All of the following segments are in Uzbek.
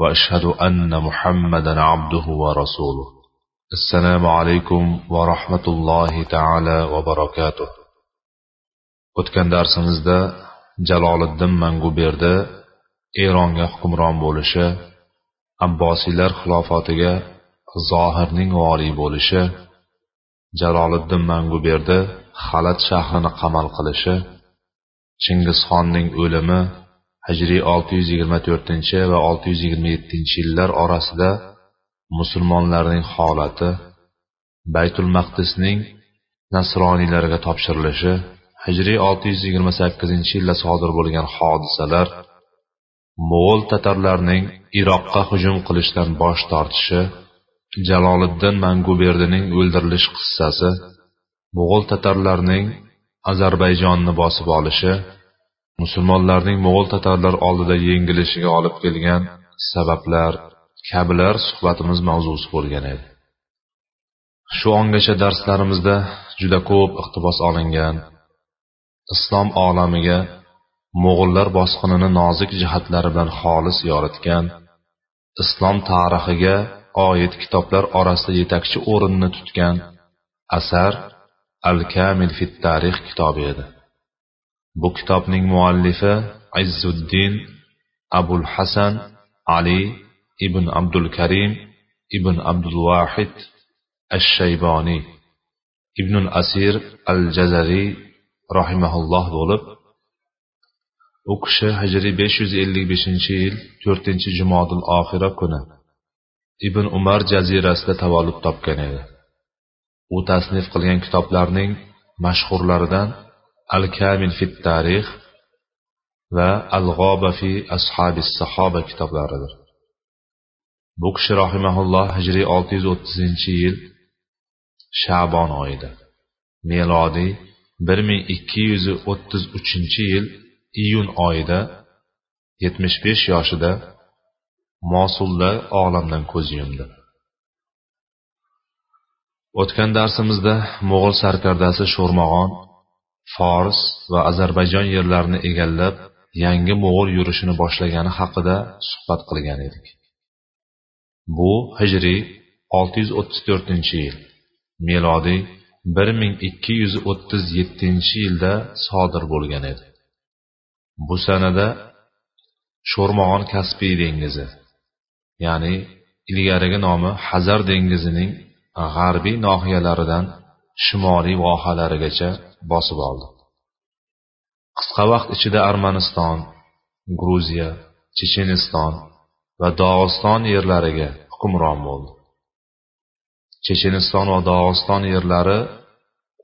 وأشهد أن محمدا عبده ورسوله السلام عليكم ورحمة الله تعالى وبركاته o'tgan darsimizda jaloliddin manguberdi eronga hukmron bo'lishi abbosiylar xilofotiga zohirning voriy bo'lishi jaloliddin manguberdi xalat shahrini qamal qilishi chingizxonning o'limi hijriy 624 va 627 yillar orasida musulmonlarning holati baytul maqdisning nasroniylarga topshirilishi hijriy 628 yilda sodir bo'lgan hodisalar mo'g'ul tatarlarning iroqqa hujum qilishdan bosh tortishi jaloliddin manguberdining o'ldirilish qissasi mo'g'ul tatarlarning ozarbayjonni bosib olishi musulmonlarning mo'g'ul tatarlar oldida yengilishiga olib kelgan sabablar kabilar suhbatimiz mavzusi bo'lgan edi. Shu ongacha darslarimizda juda ko'p iqtibos olingan islom olamiga mo'g'ullar bosqinini nozik jihatlari bilan xolis yoritgan islom tarixiga oid kitoblar orasida yetakchi o'rinni tutgan asar al kamil fit tarix kitobi edi. Bu kitobning muallifi izzuddin abul hasan ali ibn abdul karim ibn abdul vahid ash shayboniy ibnul asir al jazariy rahimaulloh bo'lib u kishi hijriy besh yuz ellik beshinchi yil to'rtinchi jumodil oxira kuni ibn umar jazirasida tavallud topgan edi. U tasnif qilgan kitoblarning mashhurlaridan al kamil fit tarix va al g'oba fi ashabi sahoba kitoblaridir. Bu kishi rahimaulloh hijriy olti yuz o'ttizinchi yil shabon oyida melodiy bir ming ikki yuz o'ttiz uchinchi yil iyun oyida yetmish besh yoshida mosulda olamdan ko'z yumdi. O'tgan darsimizda mo'g'ul sarkardasi sho'rmag'on fors va ozarbayjon yerlarini egallab yangi mo'g'ul yurishini boshlagani haqida suhbat qilgan edik. Bu hijriy 634 yil melodiy 1237 yilda sodir bo'lgan edi. Bu sanada sho'rmog'on kaspiy dengizi ya'ni ilgarigi nomi hazar dengizining g'arbiy nohiyalaridan shimoliy vohalarigacha bosib oldi. Qisqa vaqt ichida armaniston gruziya checheniston va dog'iston yerlariga hukmron bo'ldi. Checheniston va dog'iston yerlari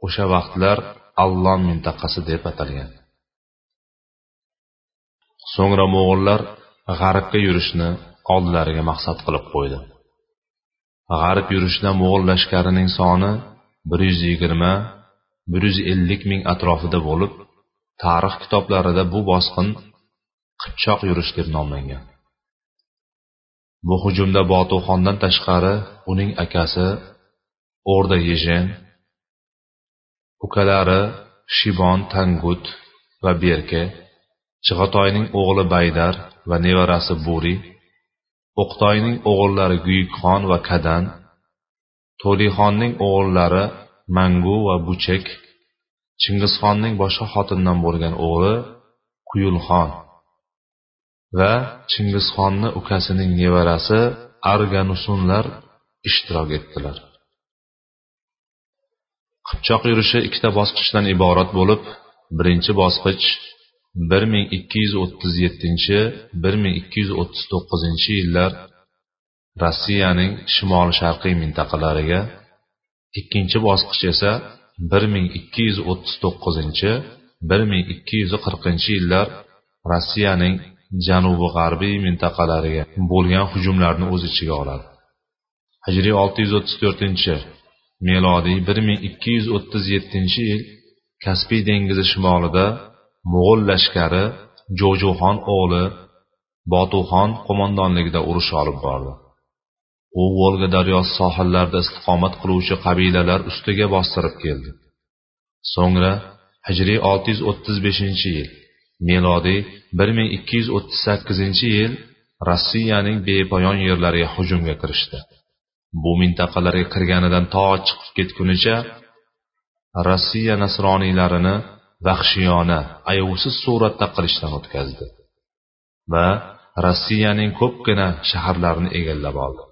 o'sha vaqtlar allon mintaqasi deb atalgan. So'ngra mo'g'ullar g'arbga yurishni oldilariga maqsad qilib qo'ydi. G'arb yurishda mo'g'ul lashkarining soni bir yuz yigirma bir yuz ellik ming atrofida bo'lib tarix kitoblarida bu bosqin qipchoq yurish deb nomlangan. Bu hujumda botuxondan tashqari uning akasi o'rda yejen ukalari shibon tangut va berke chig'atoyning o'g'li baydar va nevarasi buri o'qtoyning o'g'illari guyukxon va kadan to'lixonning o'g'illari mangu va buchek chingizxonning boshqa xotindan bo'lgan o'g'li quyulxon va chingizxonni ukasining nevarasi arganusunlar ishtirok etdilar. Qipchoq yurishi ikkita bosqichdan iborat bo'lib birinchi bosqich bir ming ikki yuz o'ttiz yettinchi bir ming ikki yuz o'ttiz to'qqizinchi yillar rossiyaning shimol sharqiy mintaqalariga ikkinchi bosqich esa bir ming ikki yuz o'ttiz to'qqizinchi bir ming ikki yuz qirqinchi yillar rossiyaning janubi g'arbiy mintaqalariga bo'lgan hujumlarni o'z ichiga oladi. Hijriy olti yuz o'ttiz to'rtinchi melodiy bir ming ikki yuz o'ttiz yettinchi yil kaspiy dengizi shimolida mo'g'ul lashkari jo'juxon o'g'li botuxon qo'mondonligida urush olib bordi. U volga daryosi sohillarida istiqomat qiluvchi qabilalar ustiga bostirib keldi. So'ngra hijriy olti yuz o'ttiz beshinchi yil melodiy bir ming ikki yuz o'ttiz sakkizinchi yil rossiyaning bepoyon yerlariga hujumga kirishdi. Bu mintaqalarga kirganidan to chiqib ketgunicha rossiya nasroniylarini vahshiyona ayovsiz suratda qilishdan o'tkazdi va rossiyaning ko'pgina shaharlarini egallab oldi.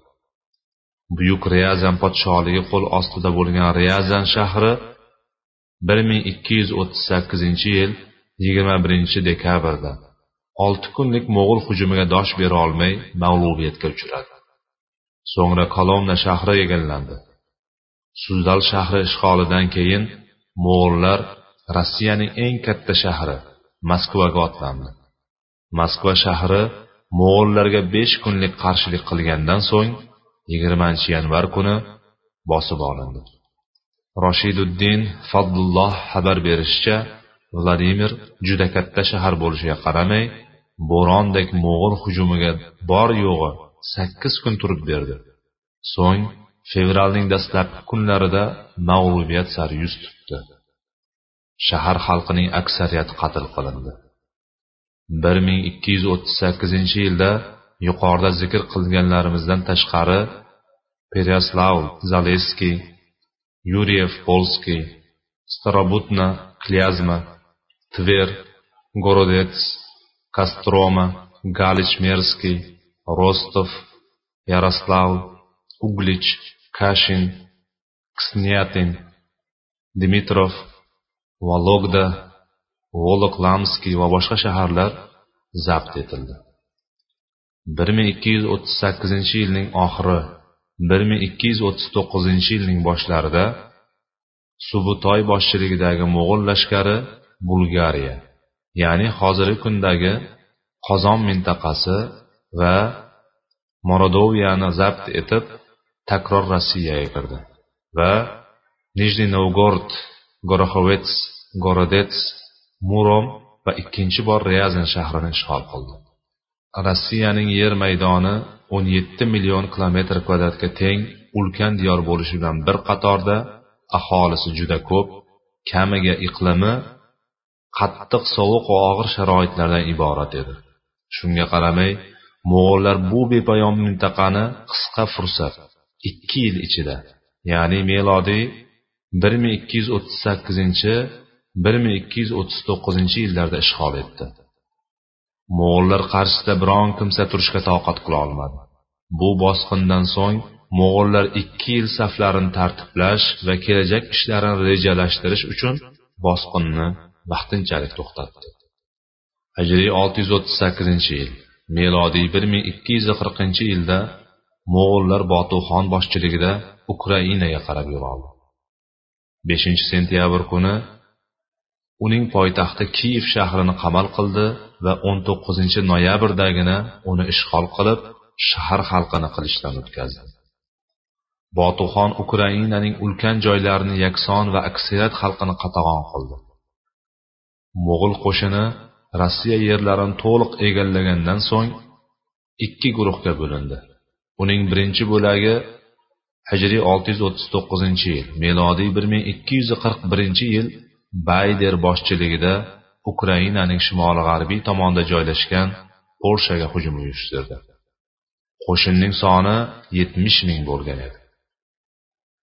Buyuk riyazan podshohligi qo'l ostida bo'lgan riyazan shahri bir ming ikki yuz o'ttiz sakkizinchi yil yigirma birinchi dekabrda olti kunlik mo'g'ul hujumiga dosh bera olmay mag'lubiyatga uchradi. So'ngra kolomna shahri egallandi. Suzdal shahri ishg'olidan keyin mo'g'ullar rossiyaning eng katta shahri moskvaga otlandi. Moskva shahri mo'g'ullarga besh kunlik qarshilik qilgandan so'ng yigirmanchi yanvar kuni bosib olindi. Roshiduddin fadlulloh xabar berishicha vladimir juda katta shahar bo'lishiga qaramay bo'rondek mo'g'ul hujumiga bor yo'g'i sakkiz kun turib berdi. So'ng fevralning dastlabki kunlarida mag'lubiyat sari yuz tutdi. Shahar xalqining aksariyati qatl qilindi. Bir ming ikki yuz o'ttiz sakkizinchi yilda yuqorida zikr qilganlarimizdan tashqari peryaslav zaleskiy yuryev polskiy starobutna klyazma tver gorodets kostroma galichmerskiy rostov yaroslav uglich kashin ksnyatin dimitrov vologda voloklamskiy va boshqa shaharlar zabt etildi. Bir ming ikki yuz o'ttiz sakkizinchi yilning oxiri bir ming ikki yuz o'ttiz to'qqizinchi yilning boshlarida subutoy boshchiligidagi mo'g'ul lashkari bulgariya ya'ni hozirgi kundagi qozon mintaqasi va morodoviyani zabt etib takror rossiyaga kirdi va nijniy novgorod goroxovets gorodets murom va ikkinchi bor ryazan shahrini ishg'ol qildi. Rossiyaning yer maydoni 17 million kilometr kvadratga teng ulkan diyor bo'lishi bilan bir qatorda aholisi juda ko'p kamiga iqlimi qattiq sovuq va og'ir sharoitlardan iborat edi. Shunga qaramay mo'g'ullar bu bepoyon mintaqani qisqa fursat ikki yil ichida ya'ni melodiy bir ming ikki yuz o'ttiz sakkizinchi bir ming ikki yuz o'ttiz to'qqizinchi yillarda ishg'ol etdi. Mo'g'ullar qarshisida biron kimsa turishga toqat qila olmadi. Bu bosqindan so'ng mo'g'ullar ikki yil saflarini tartiblash va kelajak ishlarini rejalashtirish uchun bosqinni vaqtinchalik to'xtatdi. Hijriy olti yuz o'ttiz sakkizinchi yil melodiy bir ming ikki yuz qirqinchi yilda mo'g'ullar botuxon boshchiligida ukrainaga qarab yo'l oldi. 5 sentyabr kuni uning poytaxti kiyev shahrini qamal qildi va o'n to'qqizinchi noyabrdagina uni ishg'ol qilib shahar xalqini qilichdan o'tkazdi. Botuxon ukrainaning ulkan joylarini yakson va aksariyat xalqini qatag'on qildi. Mo'g'ul qo'shini rossiya yerlarini to'liq egallagandan so'ng ikki guruhga bo'lindi. Uning birinchi bo'lagi hijriy olti yuz o'ttiz to'qqizinchi yil melodiy bir ming ikki yuz qirq birinchi yil bayder boshchiligida ukrainaning shimoli g'arbiy tomonida joylashgan polshaga hujum uyushtirdi. Qo'shinning soni yetmish ming bo'lgan edi.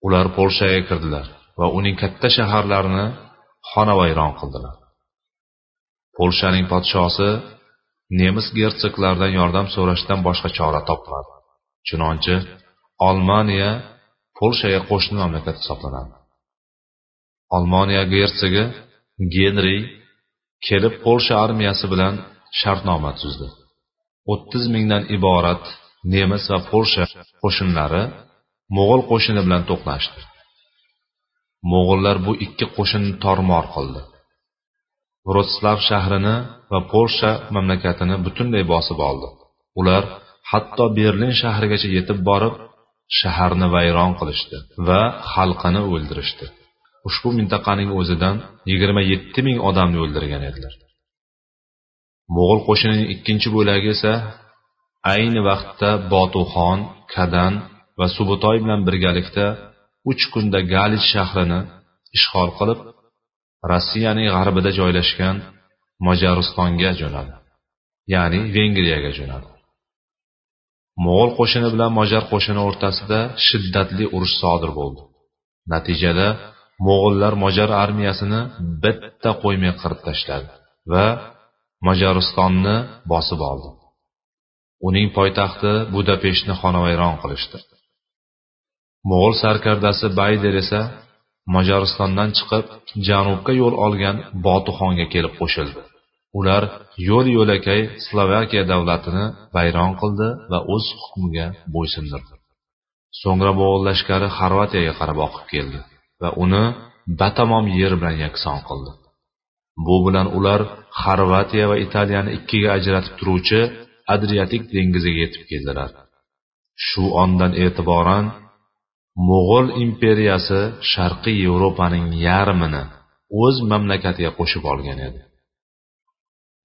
Ular polshaga kirdilar va uning katta shaharlarini xonavayron qildilar. Polshaning podshosi nemis gersoglaridan yordam so'rashdan boshqa chora topmadi. Chunonchi olmaniya polshaga qo'shni mamlakat hisoblanadi. Olmoniya gersogi genri kelib polsha armiyasi bilan shartnoma tuzdi. o'ttiz mingdan iborat nemis va polsha qo'shinlari mo'g'ul qo'shini bilan to'qnashdi. Mo'g'ullar bu ikki qo'shinni tormor qildi. Vrotslav shahrini va polsha mamlakatini butunlay bosib oldi. Ular hatto berlin shahrigacha yetib borib shaharni vayron qilishdi va xalqini o'ldirishdi. Ushbu mintaqaning o'zidan yigirma yetti ming odamni o'ldirgan edilar. Mo'g'ul qo'shinining ikkinchi bo'lagi esa ayni vaqtda botuxon kadan va subutoy bilan birgalikda uch kunda galich shahrini ishg'ol qilib rossiyaning g'arbida joylashgan mojaristonga jo'nadi ya'ni vengriyaga jo'nadi. Mo'g'ul qo'shini bilan mojar qo'shini o'rtasida shiddatli urush sodir bo'ldi. Natijada mo'g'ullar mojar armiyasini bitta qo'ymay qirib tashladi va mojaristonni bosib oldi. Uning poytaxti budapeshtni xonavayron qilishdi. Mo'g'ul sarkardasi bayder esa mojaristondan chiqib janubga yo'l olgan botuxonga kelib qo'shildi. Ular yo'l yo'lakay slovakiya davlatini vayron qildi va o'z hukmiga bo'ysundirdi. So'ngra mo'g'ul lashkari xorvatiyaga qarab oqib keldi. Va uni batamom yer bilan yakson qildi. Bu bilan ular xorvatiya va italiyani ikkiga ajratib turuvchi adriatik dengiziga yetib keldilar. Shu ondan e'tiboran mo'g'ul imperiyasi sharqiy yevropaning yarmini o'z mamlakatiga qo'shib olgan edi.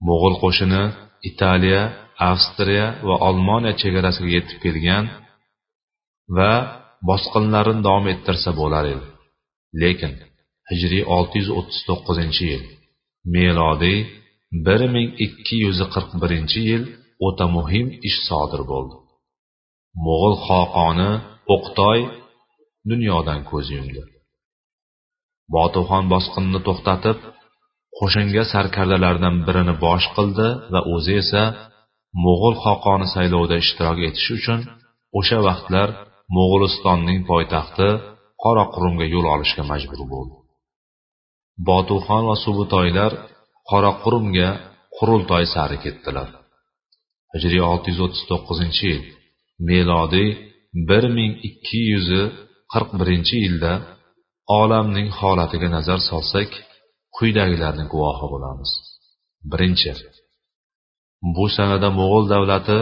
Mo'g'ul qo'shini italiya avstriya va olmoniya chegarasiga yetib kelgan va bosqinlarini davom ettirsa bo'lar edi. Lekin hijriy 639 yil melodiy 1241 yil o'ta muhim ish sodir bo'ldi. Mo'g'ul xoqoni o'qtoy dunyodan ko'z yumdi. Botuxon bosqinni to'xtatib qo'shinga sarkardalardan birini bosh qildi va o'zi esa mo'g'ul xoqoni saylovida ishtirok etish uchun o'sha vaqtlar mo'g'ulistonning poytaxti qoraqurumga yo'l olishga majbur bo'ldi. Botuxon va subutoylar qoraqurumga qurultoy sari ketdilar. Hijriy 639 yil melodiy 1241 yilda olamning holatiga nazar solsak quyidagilarni guvohi bo'lamiz. Birinchi bu sanada mo'g'ul davlati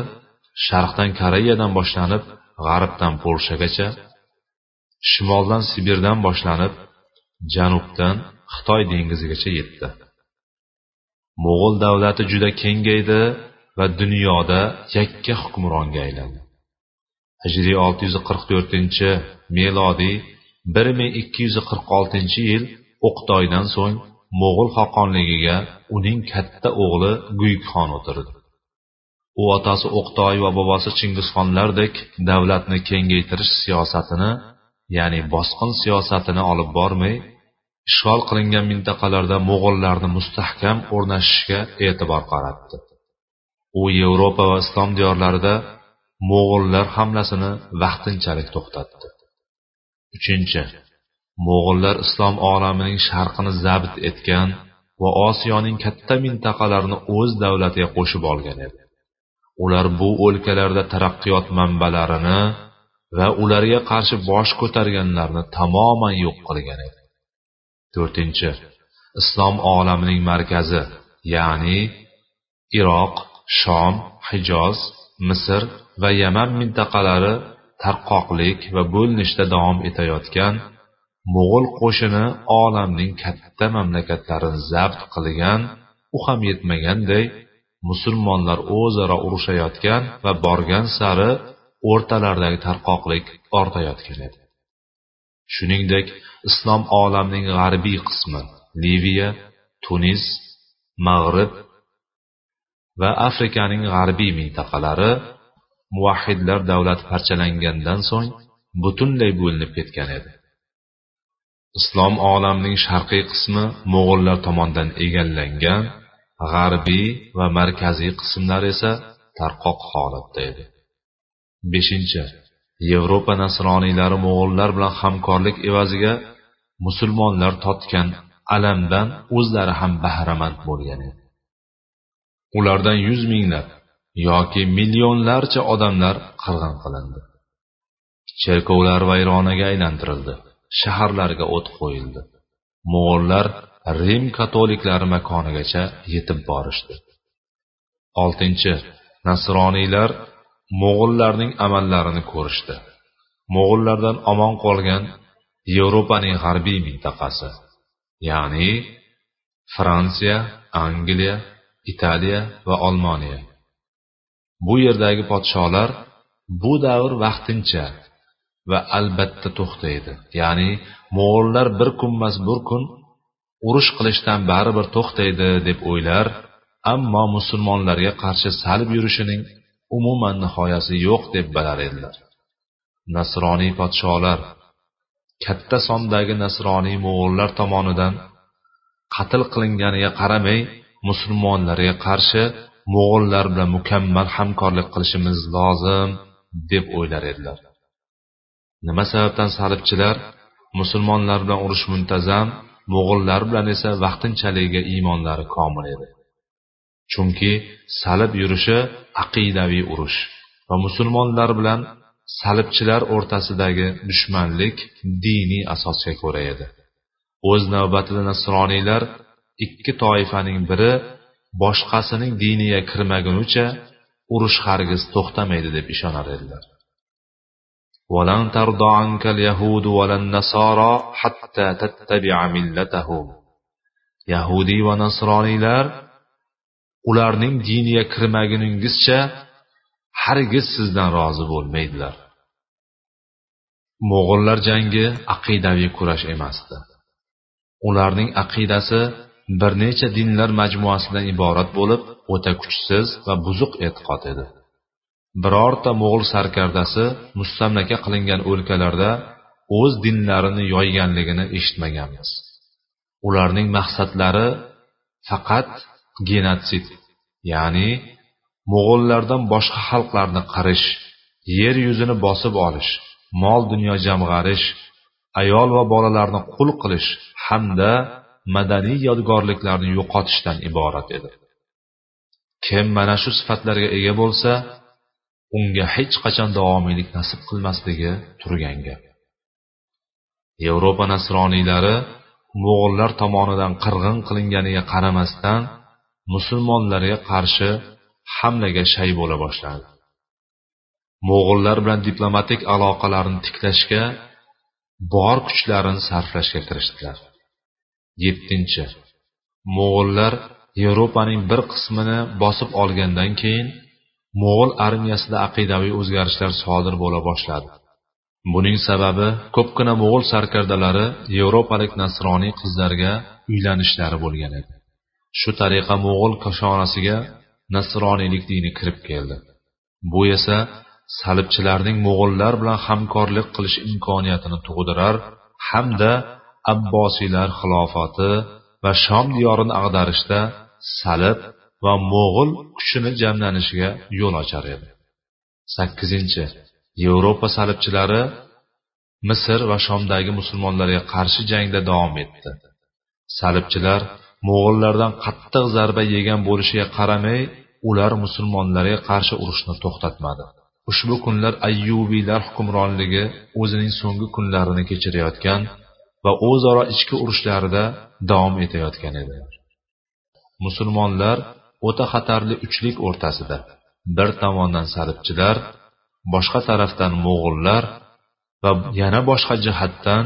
sharqdan koreyadan boshlanib g'arbdan polshagacha shimoldan sibirdan boshlanib janubdan xitoy dengizigacha yetdi. Mo'g'ul davlati juda kengaydi va dunyoda yakka hukmronga aylandi. Hijriy 644 melodiy 1246 yil o'qtoydan so'ng mo'g'ul xoqonligiga uning katta o'g'li guyukxon o'tirdi. U otasi o'qtoy va bobosi chingizxonlardek davlatni kengaytirish siyosatini ya'ni bosqin siyosatini olib bormay ishg'ol qilingan mintaqalarda mo'g'ullarni mustahkam o'rnashishga e'tibor qaratdi. U yevropa va islom diyorlarida mo'g'ullar hamlasini vaqtinchalik to'xtatdi. Uchinchi mo'g'ullar islom olamining sharqini zabt etgan va osiyoning katta mintaqalarini o'z davlatiga qo'shib olgan edi. Ular bu o'lkalarda taraqqiyot manbalarini va ularga qarshi bosh ko'targanlarni tamoman yo'q qilgan edi. To'rtinchi islom olamining markazi ya'ni iroq shom hijoz misr va yaman mintaqalari tarqoqlik va bo'linishda davom etayotgan mo'g'ul qo'shini olamning katta mamlakatlarini zabt qilgan u ham yetmaganday musulmonlar o'zaro urushayotgan va borgan sari o'rtalaridagi tarqoqlik ortayotgan edi. Shuningdek islom olamining g'arbiy qismi liviya tunis mag'rib va afrikaning g'arbiy mintaqalari muvahhidlar davlati parchalangandan so'ng butunlay bo'linib ketgan edi. Islom olamining sharqiy qismi mo'g'ullar tomonidan egallangan g'arbiy va markaziy qismlar esa tarqoq holatda edi. Beshinchi. Yevropa nasroniylari mo'g'ullar bilan hamkorlik evaziga musulmonlar totgan alamdan o'zlari ham bahramand bo'lgan edi. Ulardan yuz minglab yoki millionlarcha odamlar qirg'in qilindi. Cherkovlar vayronaga aylantirildi shaharlarga o't qo'yildi. Mo'g'ullar rim katoliklari makonigacha yetib borishdi. Oltinchi. Nasroniylar mo'g'ullarning amallarini ko'rishdi. Mo'g'ullardan omon qolgan yevropaning g'arbiy mintaqasi ya'ni fransiya angliya italiya va olmoniya bu yerdagi podsholar bu davr vaqtincha va albatta to'xtaydi. Ya'ni mo'g'ullar bir kunmas bir kun urush qilishdan baribir to'xtaydi deb o'ylar ammo musulmonlarga qarshi salb yurishining umuman nihoyasi yo'q deb bilar edilar. Nasroniy podsholar katta sondagi nasroniy mo'g'ullar tomonidan qatl qilinganiga qaramay musulmonlarga qarshi mo'g'ullar bilan mukammal hamkorlik qilishimiz lozim deb o'ylar edilar. Nima sababdan salibchilar musulmonlar bilan urush muntazam mo'g'ullar bilan esa vaqtinchaligiga iymonlari komil edi? chunki salib yurishi aqidaviy urush va musulmonlar bilan salibchilar o'rtasidagi dushmanlik diniy asosga ko'ra edi o'z navbatida nasroniylar ikki toifaning biri boshqasining diniga kirmagunicha urush hargiz to'xtamaydi deb ishonar edilar ولن ترضى عنك اليهود ولا النصارى حتى تتبع ملتهم yahudiy va nasroniylar ularning diniga kirmaguningizcha hargiz sizdan rozi bo'lmaydilar. Mo'g'ullar jangi aqidaviy kurash emasdi. Ularning aqidasi bir necha dinlar majmuasidan iborat bo'lib o'ta kuchsiz va buzuq e'tiqod edi. Birorta mo'g'ul sarkardasi mustamlaka qilingan o'lkalarda o'z dinlarini yoyganligini eshitmaganmiz. Ularning maqsadlari faqat genotsid ya'ni mo'g'ullardan boshqa xalqlarni qirish yer yuzini bosib olish mol dunyo jamg'arish ayol va bolalarni qul qilish hamda madaniy yodgorliklarni yo'qotishdan iborat edi. Kim mana shu sifatlarga ega bo'lsa unga hech qachon davomiylik nasib qilmasligi turgan gap. Yevropa nasroniylari mo'g'ullar tomonidan qirg'in qilinganiga qaramasdan musulmonlarga qarshi hamlaga shay bo'la boshladi. Mo'g'ullar bilan diplomatik aloqalarni tiklashga bor kuchlarini sarflashga kirishdilar. Yettinchi mo'g'ullar yevropaning bir qismini bosib olgandan keyin mo'g'ul armiyasida aqidaviy o'zgarishlar sodir bo'la boshladi. Buning sababi ko'pgina mo'g'ul sarkardalari yevropalik nasroniy qizlarga uylanishlari bo'lgan edi. Shu tariqa mo'g'ul koshonasiga nasroniylik dini kirib keldi. Bu esa salibchilarning mo'g'ullar bilan hamkorlik qilish imkoniyatini tug'dirar hamda abbosiylar xilofati va shom diyorini ag'darishda salib va mo'g'ul kuchini jamlanishiga yo'l ochar edi. Sakkizinchi yevropa salibchilari misr va shomdagi musulmonlarga qarshi jangda davom etdi. Salibchilar mo'g'illardan qattiq zarba yegan bo'lishiga qaramay ular musulmonlarga qarshi urushni to'xtatmadi. Ushbu kunlar ayyubiylar hukmronligi o'zining so'nggi kunlarini kechirayotgan va o'zaro ichki urushlarida davom etayotgan edi. Musulmonlar o'ta xatarli uchlik o'rtasida bir tomondan salibchilar boshqa tarafdan mo'g'ullar va yana boshqa jihatdan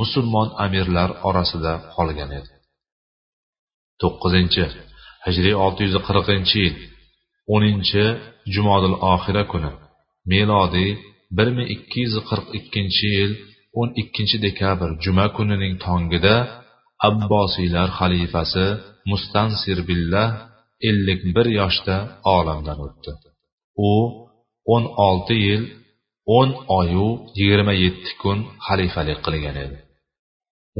musulmon amirlar orasida qolgan edi. To'qqizinchi hijriy olti yuz qirqinchi yil o'ninchi jumodil oxira kuni melodiy bir ming ikki yuz qirq ikkinchi yil o'n ikkinchi dekabr juma kunining tongida abbosiylar xalifasi mustansir billah ellik bir yoshda olamdan o'tdi. U o'n olti yil o'n oyu yigirma yetti kun xalifalik qilgan edi.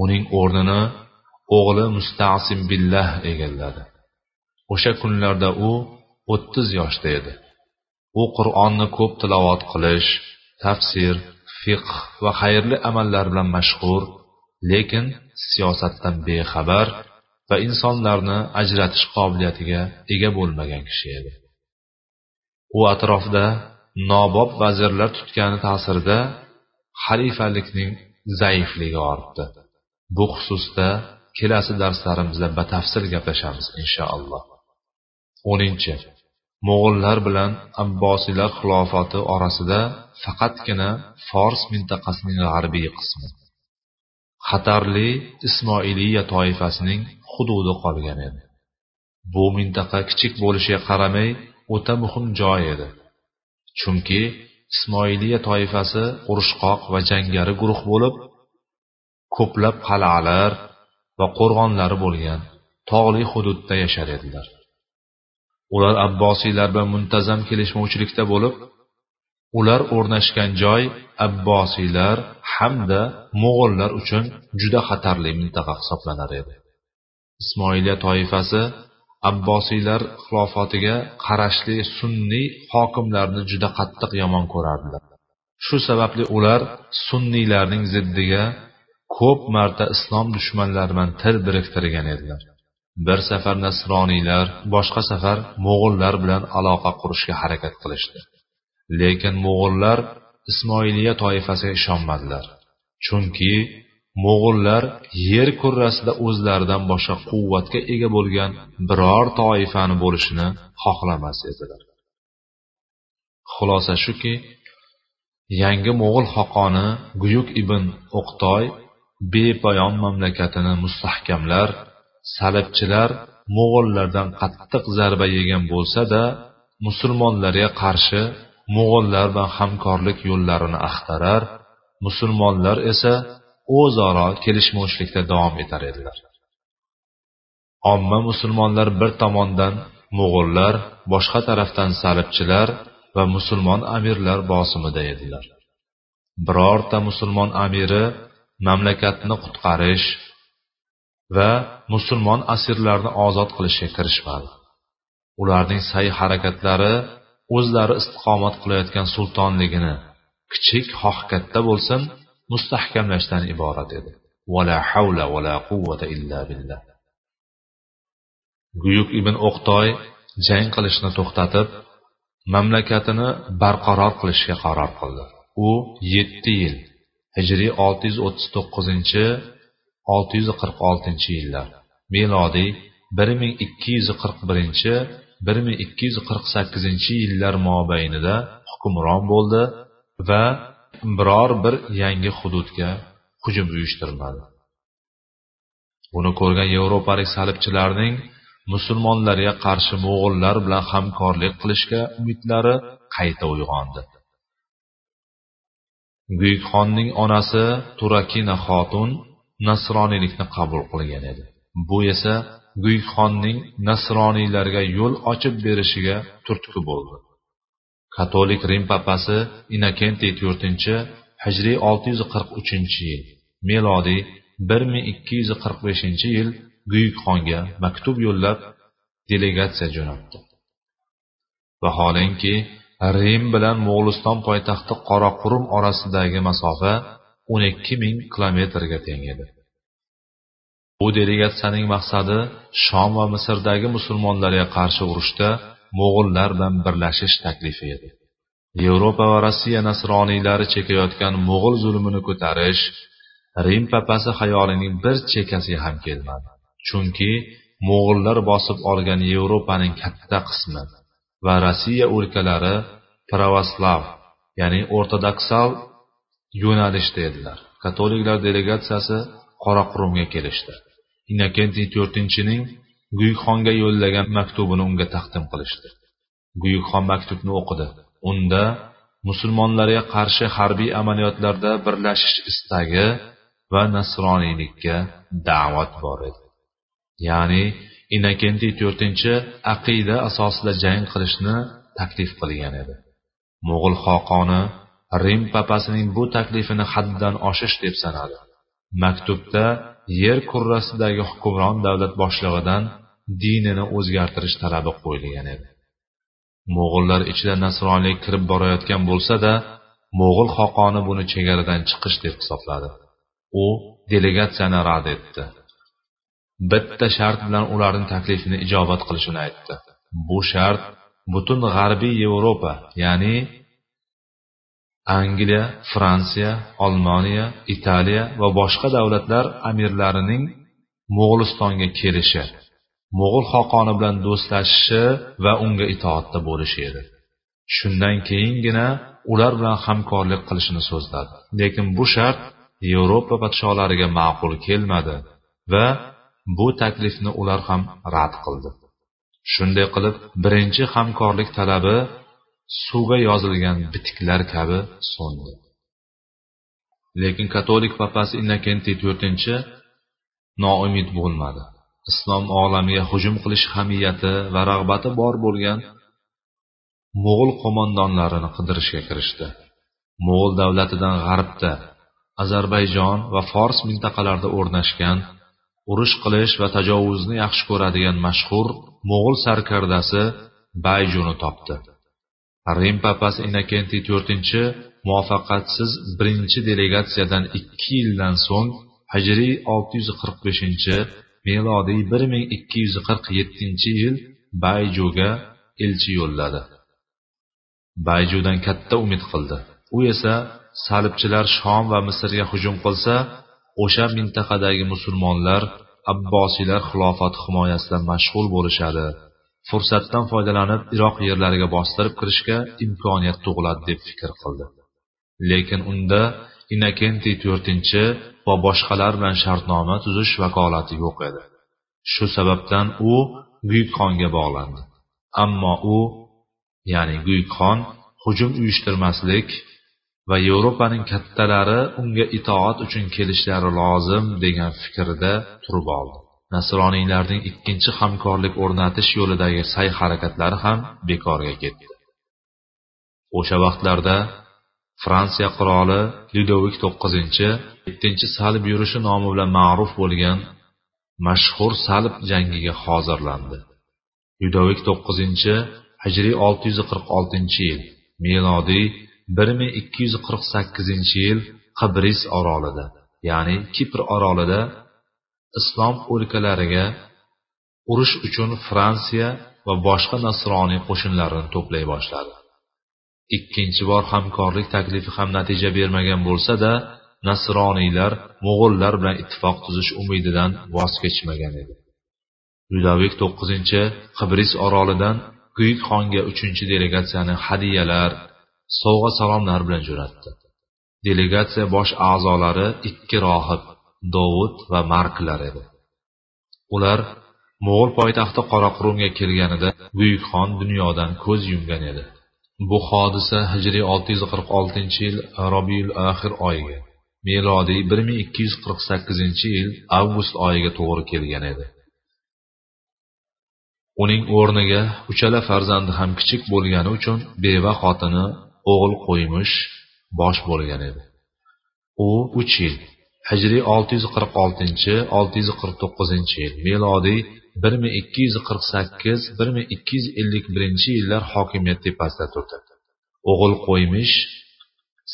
Uning o'rnini o'g'li mustasim billah egalladi o'sha kunlarda u o'ttiz yoshda edi. U qur'onni ko'p tilovat qilish tafsir fiqh va xayrli amallar bilan mashhur lekin siyosatdan bexabar va insonlarni ajratish qobiliyatiga ega bo'lmagan kishi edi. U atrofida nobob vazirlar tutgani ta'sirida xalifalikning zaifligi ortdi. Bu xususda kelasi darslarimizda batafsil gaplashamiz inshaalloh. O'ninchi mo'g'ullar bilan abbosiylar xilofati orasida faqatgina fors mintaqasining g'arbiy qismi. Xatarli ismoiliya toifasining hududi qolgan edi. Bu mintaqa kichik bo'lishiga qaramay o'ta muhim joy edi. Chunki ismoiliya toifasi urushqoq va jangari guruh bo'lib ko'plab qal'alar va qo'rg'onlari bo'lgan tog'li hududda yashar edilar. Ular abbosiylar bilan muntazam kelishmovchilikda bo'lib ular o'rnashgan joy abbosiylar hamda mo'g'ullar uchun juda xatarli mintaqa hisoblanar edi. Ismoiliya toifasi abbosiylar xilofotiga qarashli sunniy hokimlarni juda qattiq yomon ko'rardilar. Shu sababli ular sunniylarning ziddiga ko'p marta islom dushmanlari bilan til biriktirgan edilar. Bir safar nasroniylar boshqa safar mo'g'ullar bilan aloqa qurishga harakat qilishdi. Lekin mo'g'ullar ismoiliya toifasiga ishonmadilar. Chunki mo'g'ullar yer kurrasida o'zlaridan boshqa quvvatga ega bo'lgan biror toifani bo'lishini xohlamas edilar. Xulosa shuki yangi mo'g'ul xoqoni guyuk ibn o'qtoy bepoyon mamlakatini mustahkamlar salibchilar mo'g'ullardan qattiq zarba yegan bo'lsa da musulmonlarga qarshi mo'g'ullar bilan hamkorlik yo'llarini axtarar musulmonlar esa o'zaro kelishmovchilikda davom etar edilar. Omma musulmonlar bir tomondan mo'g'ullar boshqa tarafdan salibchilar va musulmon amirlar bosimida edilar. Birorta musulmon amiri mamlakatni qutqarish va musulmon asirlarni ozod qilishga kirishmadi. Ularning sa'y harakatlari o'zlari istiqomat qilayotgan sultonligini kichik xoh katta bo'lsin mustahkamlashdan iborat edi. Vala havla vala quvvata illa billah. Guyuk ibn o'qtoy jang qilishni to'xtatib mamlakatini barqaror qilishga qaror qildi. U yetti yil hijriy olti yuz o'ttiz to'qqizinchi olti yuz qirq oltinchi yillar. Melodiy bir ming ikki yuz qirq birinchi bir ming ikki yuz qirq sakkizinchi yillar mobaynida hukmron bo'ldi va biror bir yangi hududga hujum uyushtirmadi. Buni ko'rgan yevropalik salibchilarning musulmonlarga qarshi mo'g'ullar bilan hamkorlik qilishga umidlari qayta uyg'ondi. Buyukxonning onasi turakina xotun nasroniylikni qabul qilgan edi. Bu esa buyukxonning nasroniylarga yo'l ochib berishiga turtki bo'ldi. Katolik rim papasi inokentiy to'rtinchi hijriy olti yuz qirq uchinchi yil melodiy bir ming ikki yuz qirq beshinchi yil buyukxonga maktub yo'llab delegatsiya jo'natdi. Vaholanki rim bilan mo'g'uliston poytaxti qoraqurum orasidagi masofa o'n ikki ming kilometrga teng edi. Bu delegatsiyaning maqsadi shom va misrdagi musulmonlarga qarshi urushda mo'g'ullar bilan birlashish taklifi edi. Yevropa va rossiya nasroniylari chekayotgan mo'g'ul zulmini ko'tarish rim papasi xayolining bir chekkasiga ham kelmadi. Chunki mo'g'ullar bosib olgan yevropaning katta qismi va rossiya o'lkalari pravoslav ya'ni ortodoksal yo'nalishda edilar. Katoliklar delegatsiyasi qoraqurumga kelishdi. Innokentiy to'rtinchining buyukxonga yo'llagan maktubini unga taqdim qilishdi. Buyukxon maktubni o'qidi. Unda musulmonlarga qarshi harbiy amaliyotlarda birlashish istagi va nasroniylikka da'vat bor edi. Ya'ni inokentiy to'rtinchi aqida asosida jang qilishni taklif qilgan edi. Mo'g'ul xoqoni rim papasining bu taklifini haddan oshish deb sanadi. Maktubda yer kurrasidagi hukmron davlat boshlig'idan dinini o'zgartirish talabi qo'yilgan edi. Mo'g'ullar ichida nasroniylik kirib borayotgan bo'lsa da mo'g'ul xoqoni buni chegaradan chiqish deb hisobladi. U delegatsiyani rad etdi. Bitta shart bilan ularning taklifini ijobat qilishini aytdi. Bu shart butun g'arbiy yevropa ya'ni angliya fransiya olmoniya italiya va boshqa davlatlar amirlarining mo'g'ulistonga kelishi mo'g'ul xoqoni bilan do'stlashishi va unga itoatda bo'lishi edi. Shundan keyingina ular bilan hamkorlik qilishini so'zladi. Lekin bu shart yevropa podsholariga ma'qul kelmadi va bu taklifni ular ham rad qildi. Shunday qilib birinchi hamkorlik talabi suvga yozilgan bitiklar kabi so'ndi. Lekin katolik papasi innokentiy to'rtinchi noumid bo'lmadi. Islom olamiga hujum qilish hamiyati va rag'bati bor bo'lgan mo'g'ul qo'mondonlarini qidirishga kirishdi. Mo'g'ul davlatidan g'arbda ozarbayjon va fors mintaqalarida o'rnashgan urush qilish va tajovuzni yaxshi ko'radigan mashhur mo'g'ul sarkardasi bayjuni topdi. Rim papasi innokentiy to'rtinchi muvaffaqiyatsiz birinchi delegatsiyadan ikki yildan so'ng hijriy 645 melodiy 1247 yil bayjuga elchi yo'lladi. Bayjudan katta umid qildi. U esa salibchilar shom va misrga hujum qilsa o'sha mintaqadagi musulmonlar abbosiylar xilofati himoyasida mashg'ul bo'lishadi. Fursatdan foydalanib iroq yerlariga bostirib kirishga imkoniyat tug'iladi deb fikr qildi. Lekin unda inokentiy to'rtinchi va boshqalar bilan shartnoma tuzish vakolati yo'q edi. Shu sababdan u guyukxonga bog'landi. Ammo u ya'ni guyukxon hujum uyushtirmaslik va yevropaning kattalari unga itoat uchun kelishlari lozim degan fikrda turib oldi. Nasroniylarning ikkinchi hamkorlik o'rnatish yo'lidagi sa'y harakatlari ham bekorga ketdi. O'sha vaqtlarda fransiya qiroli lyudovik to'qqizinchi yettinchi salib yurishi nomi bilan ma'ruf bo'lgan mashhur salib jangiga hozirlandi. Lyudovik to'qqizinchi hijriy olti yuz qirq oltinchi yil milodiy bir ming ikki yuz qirq sakkizinchi yil qabris orolida ya'ni kipr orolida islom o'lkalariga urush uchun fransiya va boshqa nasroniy qo'shinlarini to'play boshladi. Ikkinchi bor hamkorlik taklifi ham natija bermagan bo'lsa da nasroniylar mo'g'ullar bilan ittifoq tuzish umididan voz kechmagan edi. Ludovik to'qqizinchi qibris orolidan buyuk xonga uchinchi delegatsiyani hadiyalar sovg'a salomlar bilan jo'natdi. Delegatsiya bosh a'zolari ikki rohib dovud va marklar edi. Ular mo'g'ul poytaxti qoraqurumga kelganida buyuk xon dunyodan ko'z yumgan edi. Bu hodisa hijriy 646 yil robiyul axir oyiga melodiy 1248 yil avgust oyiga to'g'ri kelgan edi. Uning o'rniga uchala farzandi ham kichik bo'lgani uchun beva xotini o'g'il qo'ymish bosh bo'lgan edi. U uch yil hijriy 646 649 yil melodiy 1248 1251 yillar hokimiyat tepasida turdi. O'g'il qo'ymish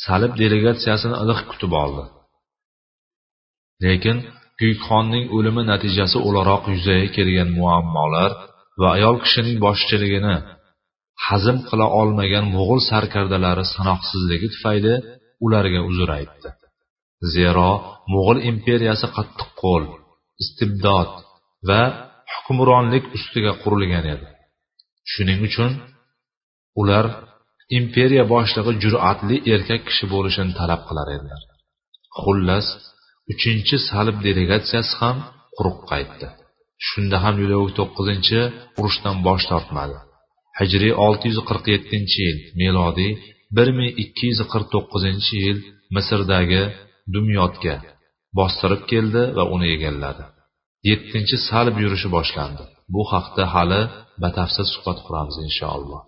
salib delegatsiyasini iliq kutib oldi. Lekin kuyikxonning o'limi natijasi o'laroq yuzaga kelgan muammolar va ayol kishining boshchiligini hazm qila olmagan mo'g'ul sarkardalari sanoqsizligi tufayli ularga uzr aytdi. Zero mo'g'ul imperiyasi qattiq qo'l istibdod va hukmronlik ustiga qurilgan edi. Shuning uchun ular imperiya boshlig'i jur'atli erkak kishi bo'lishini talab qilar edilar. Xullas uchinchi salib delegatsiyasi ham quruq qaytdi. Shunda ham yulov to'qqizinchi urushdan bosh tortmadi. Hijriy olti yuz qirq yettinchi yil melodiy bir ming ikki yuz qirq to'qqizinchi yil misrdagi dumyotga bostirib keldi va uni egalladi. Yettinchi salb yurishi boshlandi. Bu haqda hali batafsil suhbat quramiz inshaalloh.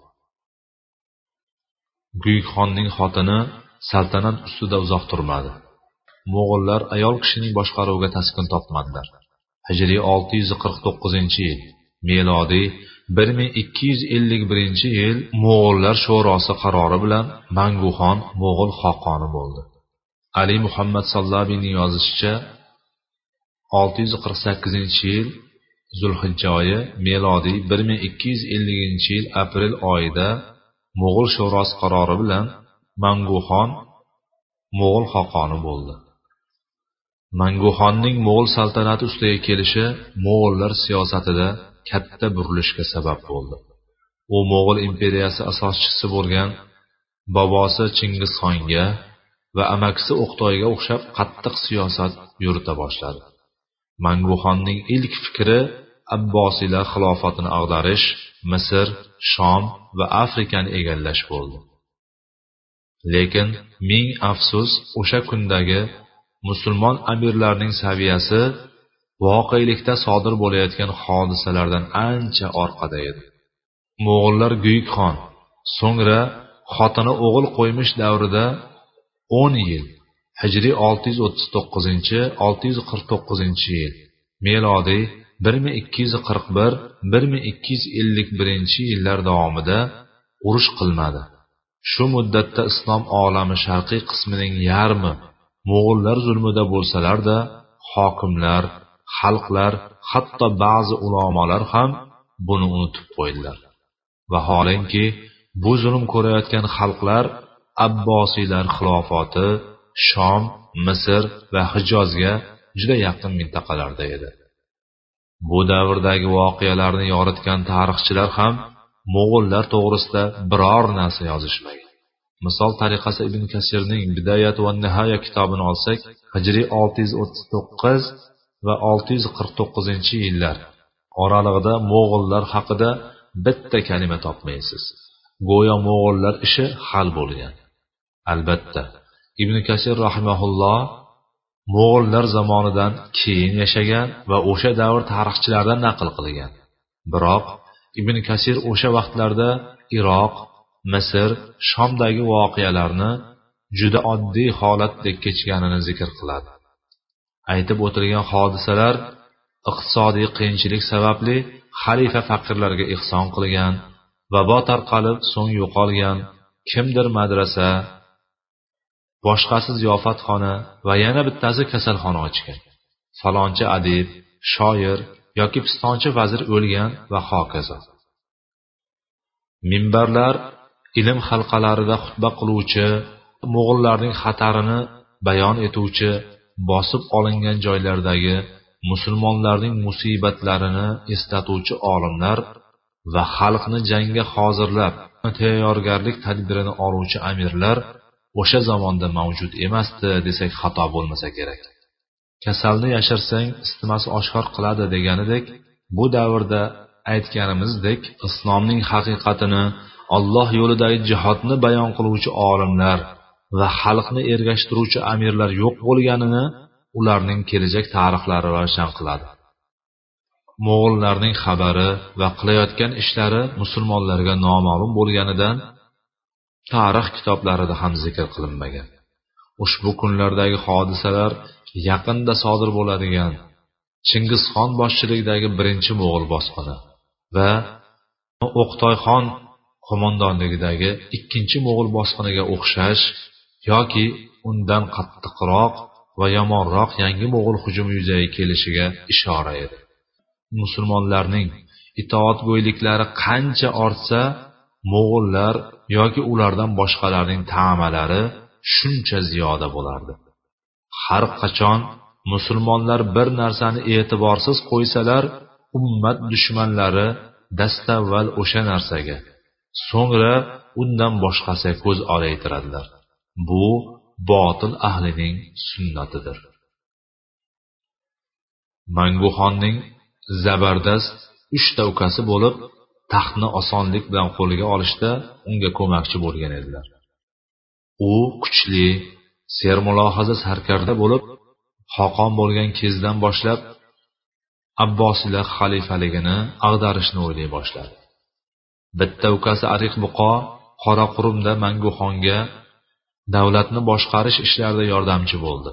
Buyukxonning xotini saltanat ustida uzoq turmadi. Mo'g'ullar ayol kishining boshqaruviga taskin topmadilar. Hijriy olti yuz qirq to'qqizinchi yil melodiy bir ming ikki yuz ellik birinchi yil mo'g'ullar sho'rosi qarori bilan manguxon mo'g'ul xoqoni bo'ldi. Ali muhammad sallabining yozishicha olti yuz qirq sakkizinchi yil zulhijja oyi melodiy bir ming ikki yuz elliginchi yil aprel oyida mo'g'ul sho'rosi qarori bilan manguxon mo'g'ul xoqoni bo'ldi. Manguxonning mo'g'ul saltanati ustiga kelishi mo'g'ullar siyosatida katta burilishga sabab bo'ldi. U mo'g'ul imperiyasi asoschisi bo'lgan bobosi chingizxonga va amakisi o'qtoyga o'xshab qattiq siyosat yurita boshladi. Manguxonning ilk fikri abbosiylar xilofatini ag'darish misr shom va afrikani egallash bo'ldi. Lekin ming afsus o'sha kundagi musulmon amirlarning saviyasi voqelikda sodir bo'layotgan hodisalardan ancha orqada edi. Mo'g'ullar guyuk xon so'ngra xotini o'g'il qo'ymish davrida o'n yil hijriy olti yuz o'ttiz to'qqizinchi olti yuz qirq to'qqizinchi yil melodiy bir ming ikki yuz qirq bir bir ming ikki yuz ellik birinchi yillar davomida urush qilmadi shu muddatda islom olami sharqiy qismining yarmi mo'g'ullar zulmida bo'lsalarda hokimlar xalqlar hatto ba'zi ulamolar ham buni unutib qo'ydilar. Vaholanki bu zulm ko'rayotgan xalqlar abbosiylar xilofoti shom misr va hijozga juda yaqin mintaqalarda edi. Bu davrdagi voqealarni yoritgan tarixchilar ham mo'g'ullar to'g'risida biror narsa yozishmagan misol tariqasi ibn kasirning bidayat va nihoya kitobini olsak hijriy olti yuz o'ttiz to'qqiz va olti yuz qirq to'qqizinchi yillar oralig'ida mo'g'ullar haqida bitta kalima topmaysiz. Go'yo mo'g'ullar ishi hal bo'lgan. Albatta ibn kasir rahimaulloh mo'g'ullar zamonidan keyin yashagan va o'sha davr tarixchilaridan naql qilgan. Biroq ibn kasir o'sha vaqtlarda iroq misr shomdagi voqealarni juda oddiy holatdek kechganini zikr qiladi. Aytib o'tilgan hodisalar iqtisodiy qiyinchilik sababli xalifa faqirlarga ehson qilgan vabo tarqalib so'ng yo'qolgan kimdir madrasa boshqasi ziyofatxona va yana bittasi kasalxona ochgan. Falonchi adib shoir yoki pistonchi vazir o'lgan va hokazo. Minbarlar ilm halqalarida xutba qiluvchi mo'g'ullarning xatarini bayon etuvchi bosib olingan joylardagi musulmonlarning musibatlarini eslatuvchi olimlar va xalqni jangga hozirlab tayyorgarlik tadbirini oluvchi amirlar o'sha zamonda mavjud emasdi desak xato bo'lmasa kerak. Kasalni yashirsang isitmasi oshkor qiladi deganidek bu davrda aytganimizdek islomning haqiqatini olloh yo'lidagi jihodni bayon qiluvchi olimlar va xalqni ergashtiruvchi amirlar yo'q bo'lganini ularning kelajak tarixlari ravshan qiladi. Mo'g'ullarning xabari va qilayotgan ishlari musulmonlarga noma'lum bo'lganidan tarix kitoblarida ham zikr qilinmagan. Ushbu kunlardagi hodisalar yaqinda sodir bo'ladigan chingizxon boshchiligidagi birinchi mo'g'ul bosqini va o'qtoyxon qo'mondonligidagi ikkinchi mo'g'ul bosqiniga o'xshash yoki undan qattiqroq va yomonroq yangi mo'g'ul hujumi yuzaga kelishiga ishora edi. Musulmonlarning itoatgo'yliklari qancha ortsa mo'g'ullar yoki ulardan boshqalarning ta'malari shuncha ziyoda bo'lardi. Har qachon musulmonlar bir narsani e'tiborsiz qo'ysalar ummat dushmanlari dastavval o'sha narsaga so'ngra undan boshqasiga ko'z olaytiradilar. Bu botil ahlining sunnatidir manguxonning zabardast uchta ukasi bo'lib taxtni osonlik bilan qo'liga olishda unga ko'makchi bo'lgan edilar. U kuchli sermulohaza sarkarda bo'lib xoqon bo'lgan kezdan boshlab abbosiylar xalifaligini ag'darishni o'ylay boshladi. Bitta ukasi ariq buqo qoraqurumda manguxonga davlatni boshqarish ishlarida yordamchi bo'ldi.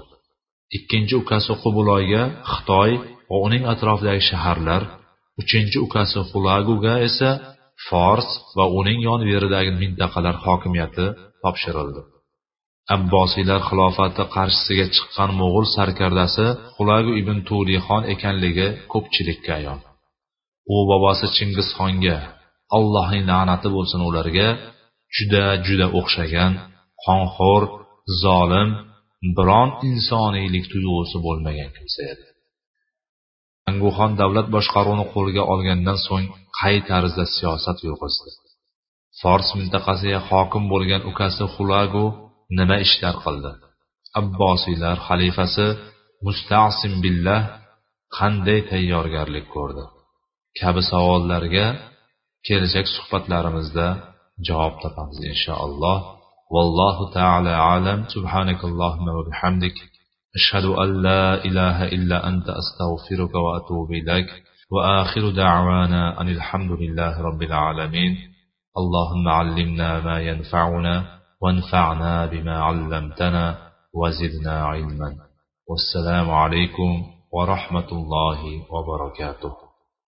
Ikkinchi ukasi qubuloyga xitoy va uning atrofidagi shaharlar uchinchi ukasi xulaguga esa fors va uning yon veridagi mintaqalar hokimiyati topshirildi. Abbosiylar xilofati qarshisiga chiqqan mo'g'ul sarkardasi xulagu ibn tulixon ekanligi ko'pchilikka ayon. U bobosi chingizxonga allohning la'nati bo'lsin ularga juda juda o'xshagan qonxo'r zolim biron insoniylik tuyg'usi bo'lmagan kimsa edi. Anguxon davlat boshqaruvini qo'lga olgandan so'ng qay tarzda siyosat yurg'izdi? Fors mintaqasiga hokim bo'lgan ukasi xulagu nima ishlar qildi? Abbosiylar xalifasi mustasim billah qanday tayyorgarlik ko'rdi? Kabi savollarga kelajak suhbatlarimizda javob topamiz inshaalloh. Vallohu taala alam subhanakallohumma va bihamdik أشهد أن لا إله إلا أنت. أستغفرك وأتوب إليك. وآخر دعوانا أن الحمد لله رب العالمين. اللهم علمنا ما ينفعنا وانفعنا بما علمتنا وزدنا علما. والسلام عليكم ورحمة الله وبركاته.